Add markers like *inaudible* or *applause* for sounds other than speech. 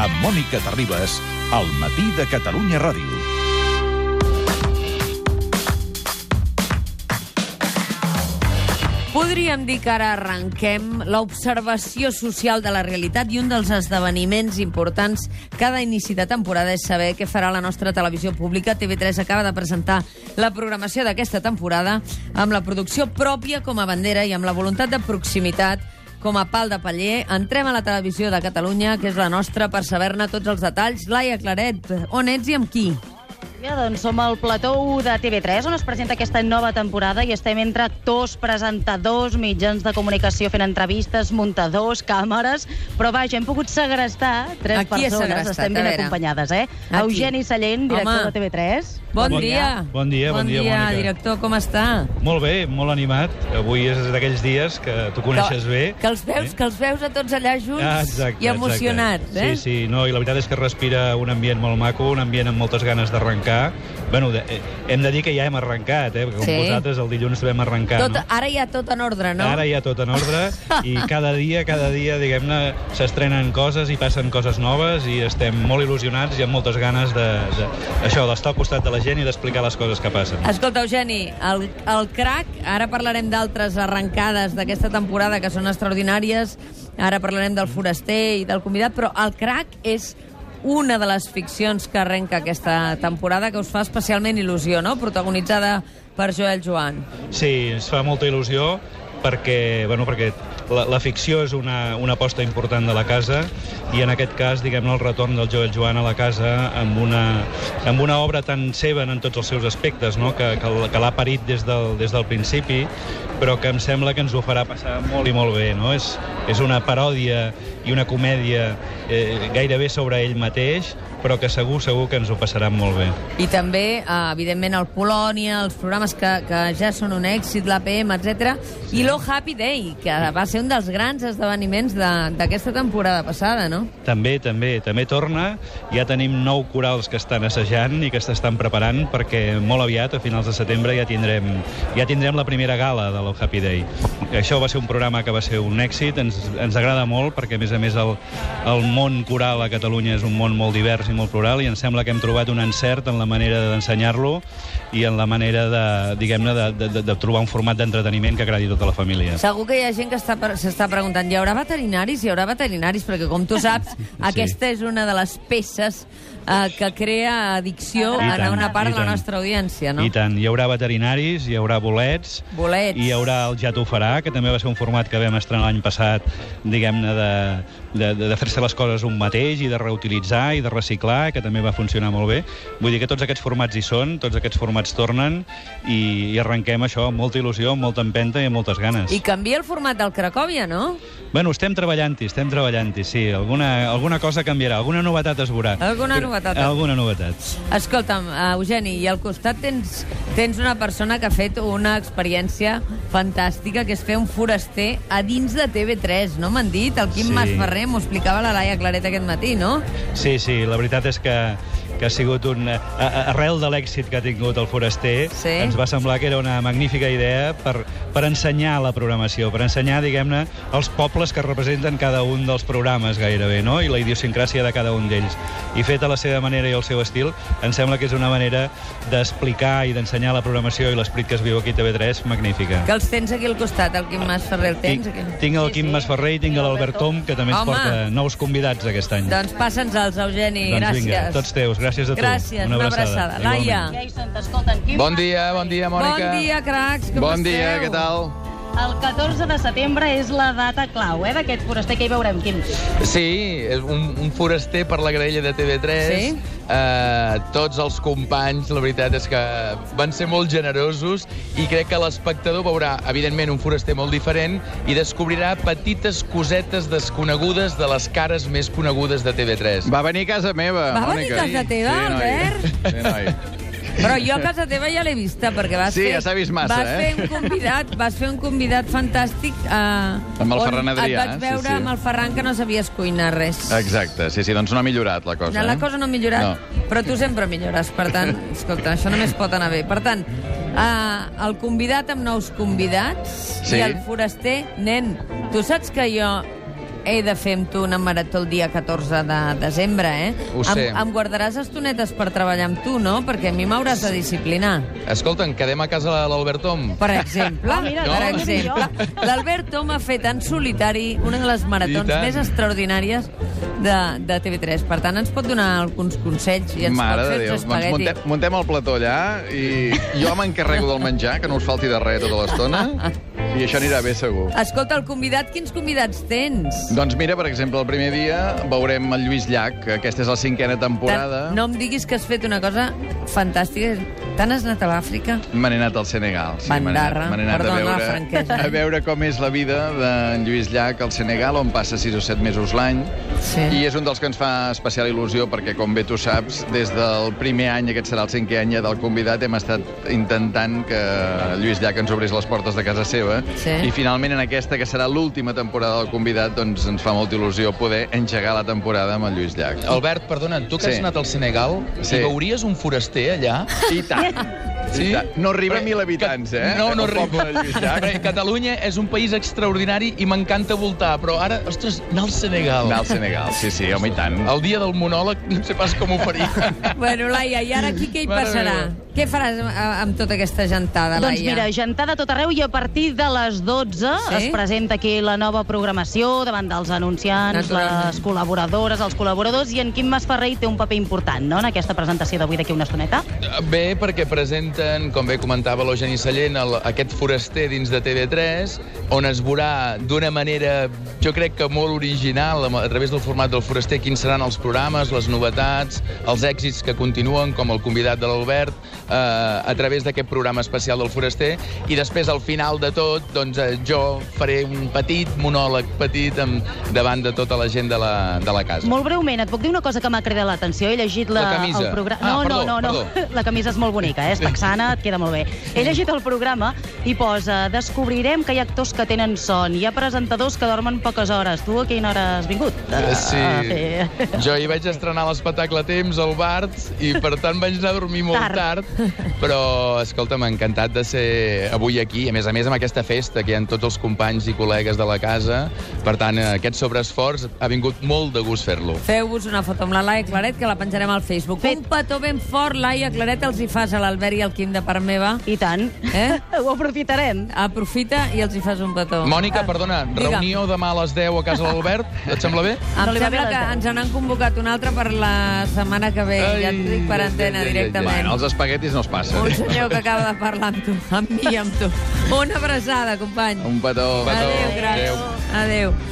amb Mònica Terribas, al matí de Catalunya Ràdio. Podríem dir que ara arrenquem l'observació social de la realitat i un dels esdeveniments importants cada inici de temporada és saber què farà la nostra televisió pública. TV3 acaba de presentar la programació d'aquesta temporada amb la producció pròpia com a bandera i amb la voluntat de proximitat com a pal de paller. Entrem a la televisió de Catalunya, que és la nostra, per saber-ne tots els detalls. Laia Claret, on ets i amb qui? Ja, doncs som al plató 1 de TV3, on es presenta aquesta nova temporada i estem entre actors, presentadors, mitjans de comunicació fent entrevistes, muntadors, càmeres... Però vaja, hem pogut segrestar tres A qui has persones. segrestat? Estem A ben veure. acompanyades, eh? A qui? Eugeni Sallent, director Home. de TV3. Bon, Bon dia. dia. Bon dia, bon dia, Mònica. director, com està? Molt bé, molt animat. Avui és d'aquells dies que tu coneixes que, bé. Que els veus, eh? que els veus a tots allà junts Ah, exacte, i emocionats, exacte. eh? Sí, sí, no, i la veritat és que respira un ambient molt maco, un ambient amb moltes ganes d'arrencar. Bueno, de, eh, hem de dir que ja hem arrencat, eh? Perquè com Sí. vosaltres el dilluns vam arrencar, Tot, no? Ara ja tot en ordre, no? Ara ja tot en ordre i *laughs* cada dia, cada dia, diguem-ne, s'estrenen coses i passen coses noves i estem molt il·lusionats i amb moltes ganes de, de això, d'estar al costat de la gent i d'explicar les coses que passen. Escolta, Eugeni, el, el crack, ara parlarem d'altres arrencades d'aquesta temporada que són extraordinàries, ara parlarem del foraster i del convidat, però el crack és una de les ficcions que arrenca aquesta temporada que us fa especialment il·lusió, no? Protagonitzada per Joel Joan. Sí, ens fa molta il·lusió perquè, bueno, perquè la, la ficció és una, una aposta important de la casa i en aquest cas, diguem-ne, el retorn del Joel Joan a la casa amb una, amb una obra tan seva en tots els seus aspectes, no? que, que, que l'ha parit des del, des del principi, però que em sembla que ens ho farà passar molt i molt bé. No? És, és una paròdia i una comèdia eh, gairebé sobre ell mateix, però que segur, segur que ens ho passaran molt bé. I també, eh, evidentment, el Polònia, els programes que, que ja són un èxit, l'APM, etc. I l'O Happy Day, que va ser un dels grans esdeveniments de- d'aquesta temporada passada, no? També, també, també torna. Ja tenim nou corals que estan assajant i que s'estan preparant perquè molt aviat, a finals de setembre, ja tindrem, ja tindrem la primera gala de la Happy Day. Això va ser un programa que va ser un èxit, ens, ens agrada molt perquè, a més a més, el, el món coral a Catalunya és un món molt divers i molt plural i em sembla que hem trobat un encert en la manera d'ensenyar-lo i en la manera de, diguem-ne, de, de, de, de trobar un format d'entreteniment que agradi a tota la família. Segur que hi ha gent que s'està preguntant hi haurà veterinaris? Hi haurà veterinaris? Perquè, com tu saps, *laughs* aquesta és una de les peces eh, que crea addicció I en una part de la tant. nostra audiència, no? I tant, hi haurà veterinaris, hi haurà bolets, Bolets. i hi haurà el Ja t'ho farà, que també va ser un format que vam estrenar l'any passat, diguem-ne, de, de, de, de fer-se les coses un mateix i de reutilitzar i de reciclar, que també va funcionar molt bé. Vull dir que tots aquests formats hi són, tots aquests formats tornen i, i arrenquem això amb molta il·lusió, amb molta empenta i amb moltes ganes. I canvia el format del Cracòvia, no? Bueno, estem treballant-hi, estem treballant-hi, sí. Alguna, alguna cosa canviarà, alguna novetat es veurà. Alguna novetat. Alguna novetat. Escolta'm, uh, Eugeni, i al costat tens, tens una persona que ha fet una experiència fantàstica, que és fer un foraster a dins de TV3, no m'han dit? El Quim Sí. Masferrer m'ho explicava la Laia Claret aquest matí, no? Sí, sí, la veritat és que que ha sigut un... a- a- Arrel de l'èxit que ha tingut el Foraster, Sí. ens va semblar que era una magnífica idea per, per ensenyar la programació, per ensenyar, diguem-ne, els pobles que representen cada un dels programes gairebé, no? i la idiosincràsia de cada un d'ells. I fet a la seva manera i al seu estil, em sembla que és una manera d'explicar i d'ensenyar la programació i l'esperit que es viu aquí a TV3 magnífica. Que els tens aquí al costat, el Quim Masferrer, el tens Tinc, aquí? tinc el Sí, Quim sí. Masferrer i tinc l'Albert Tom, que també ens Home. porta nous convidats aquest any. Doncs passa'ns-els, Eugeni, doncs gràcies. vinga, tots teus, gràcies a tu. Gràcies, una abraçada. Laia. Jason, t'escolten. Quim Bon dia, bon dia, Mònica. Bon dia, cracs, com Bon esteu? dia, què tal? El 14 de setembre és la data clau, eh, d'aquest foraster que hi veurem, Quim. Sí, és un, un foraster per la graella de TV3. Sí? Eh, tots els companys, la veritat és que van ser molt generosos i crec que l'espectador veurà, evidentment, un foraster molt diferent i descobrirà petites cosetes desconegudes de les cares més conegudes de TV3. Va venir a casa meva, Va venir Mònica. a casa teva, noi. Albert? Sí, noi. Però jo a casa teva ja l'he vista, perquè vas Sí, fer... ja s'ha vist massa, vas eh? Fer un convidat, vas fer un convidat fantàstic eh, Amb el Ferran Adrià, et vaig sí, veure sí. amb el Ferran que no sabies cuinar res. Exacte, sí, sí, doncs no ha millorat la cosa. No, la eh? cosa no ha millorat, No. però tu sempre millores, per tant, escolta, això només pot anar bé. Per tant, uh, el convidat amb nous convidats Sí. i el foraster, nen, tu saps que jo he de fer amb tu una marató el dia 14 de desembre, eh? Ho sé. Em, em guardaràs estonetes per treballar amb tu, no? Perquè a mi m'hauràs de disciplinar. Escolta'm, quedem a casa de l'Albert Tom. Per exemple, *laughs* Ah, mira, per no, exemple, l'Albert Tom ha fet en solitari una de les maratons més extraordinàries de, de TV3. Per tant, ens pot donar alguns consells i ens Mare pot fer uns Doncs espaguetis. muntem, muntem el plató allà i jo m'encarrego del menjar, que no us falti de res tota l'estona, *laughs* i això anirà bé segur. Escolta, el convidat, quins convidats tens? Doncs mira, per exemple, el primer dia veurem el Lluís Llach, que aquesta és la cinquena temporada. Tant- No em diguis que has fet una cosa fantàstica. Te n'has anat a l'Àfrica? Me n'he anat al Senegal. Sí, Bandarra. me n'he anat a Perdona la veure, franquesa. *laughs* a veure com és la vida d'en Lluís Llach al Senegal, on passa 6 o 7 mesos l'any. Sí. I és un dels que ens fa especial il·lusió perquè, com bé tu saps, des del primer any, aquest serà el cinquè any ja del convidat, hem estat intentant que Lluís Llach ens obrís les portes de casa seva. Sí. I finalment en aquesta, que serà l'última temporada del convidat, doncs ens fa molta il·lusió poder engegar la temporada amb el Lluís Llach. Albert, perdona, tu que Sí. has anat al Senegal, Sí. hi veuries un foraster allà? I tant. Sí? No arriba a 1.000 habitants, eh? No, no arriba. Catalunya és un país extraordinari i m'encanta voltar, però ara, ostres, anar al Senegal. Anar al Senegal, sí, sí, home, i tant. El dia del monòleg no sé pas com ho faria. *laughs* Bueno, Laia, i ara aquí què hi passarà? Què faràs amb, amb tota aquesta gentada, Laia? Doncs mira, gentada a tot arreu i a partir de les 12 Sí? es presenta aquí la nova programació davant dels anunciants, Naturalment. les col·laboradores, els col·laboradors, i en Quim Masferrer hi té un paper important, no?, en aquesta presentació d'avui d'aquí una estoneta. Bé, perquè presenten, com bé comentava l'Eugeni Sallent, el, aquest foraster dins de TV3, on es veurà d'una manera, jo crec que molt original, a través del format del foraster, quins seran els programes, les novetats, els èxits que continuen, com el convidat de l'Albert, eh, a través d'aquest programa especial del foraster, i després, al final de tot, doncs, eh, jo faré un petit monòleg petit amb, davant de tota la gent de la, de la casa. Molt breument, et puc dir una cosa que m'ha cridat l'atenció? He llegit la, La camisa. el programa... Ah, no, perdó, no, no, no. perdó. *laughs* La camisa és molt bonica, eh? és texana, et queda molt bé. He llegit el programa i posa descobrirem que hi ha actors que tenen son, hi ha presentadors que dormen poques hores. Tu a quina hora has vingut? Eh, Sí, A fer- jo hi vaig estrenar l'espectacle a temps al Bart i per tant vaig anar a dormir molt Tard. tard, però escolta, m'ha encantat de ser avui aquí, a més a més amb aquesta festa que hi ha tots els companys i col·legues de la casa, per tant aquest sobreesforç ha vingut molt de gust fer-lo. Feu-vos una foto amb la Laia Claret, que la penjarem al Facebook. Fet. Un petó ben fort, Laia Claret, els hi fas a l'Albert i al Quim de part meva. I tant. Eh? *laughs* Ho aprofitarem. Aprofita i els hi fas un petó. Mònica, perdona, Digue'm. reunió demà a les 10 a casa de l'Albert, et sembla bé? Em No sembla que ens n'han convocat una altra per la setmana que ve. Ai, ja et dic per antena ai, ai, ai, directament. Bueno, els espaguetis no es passen. Un senyor que acaba de parlar amb tu, amb mi i amb tu. Una abraçada, company. Un petó. petó. Adéu, cracs. Adéu. Adéu.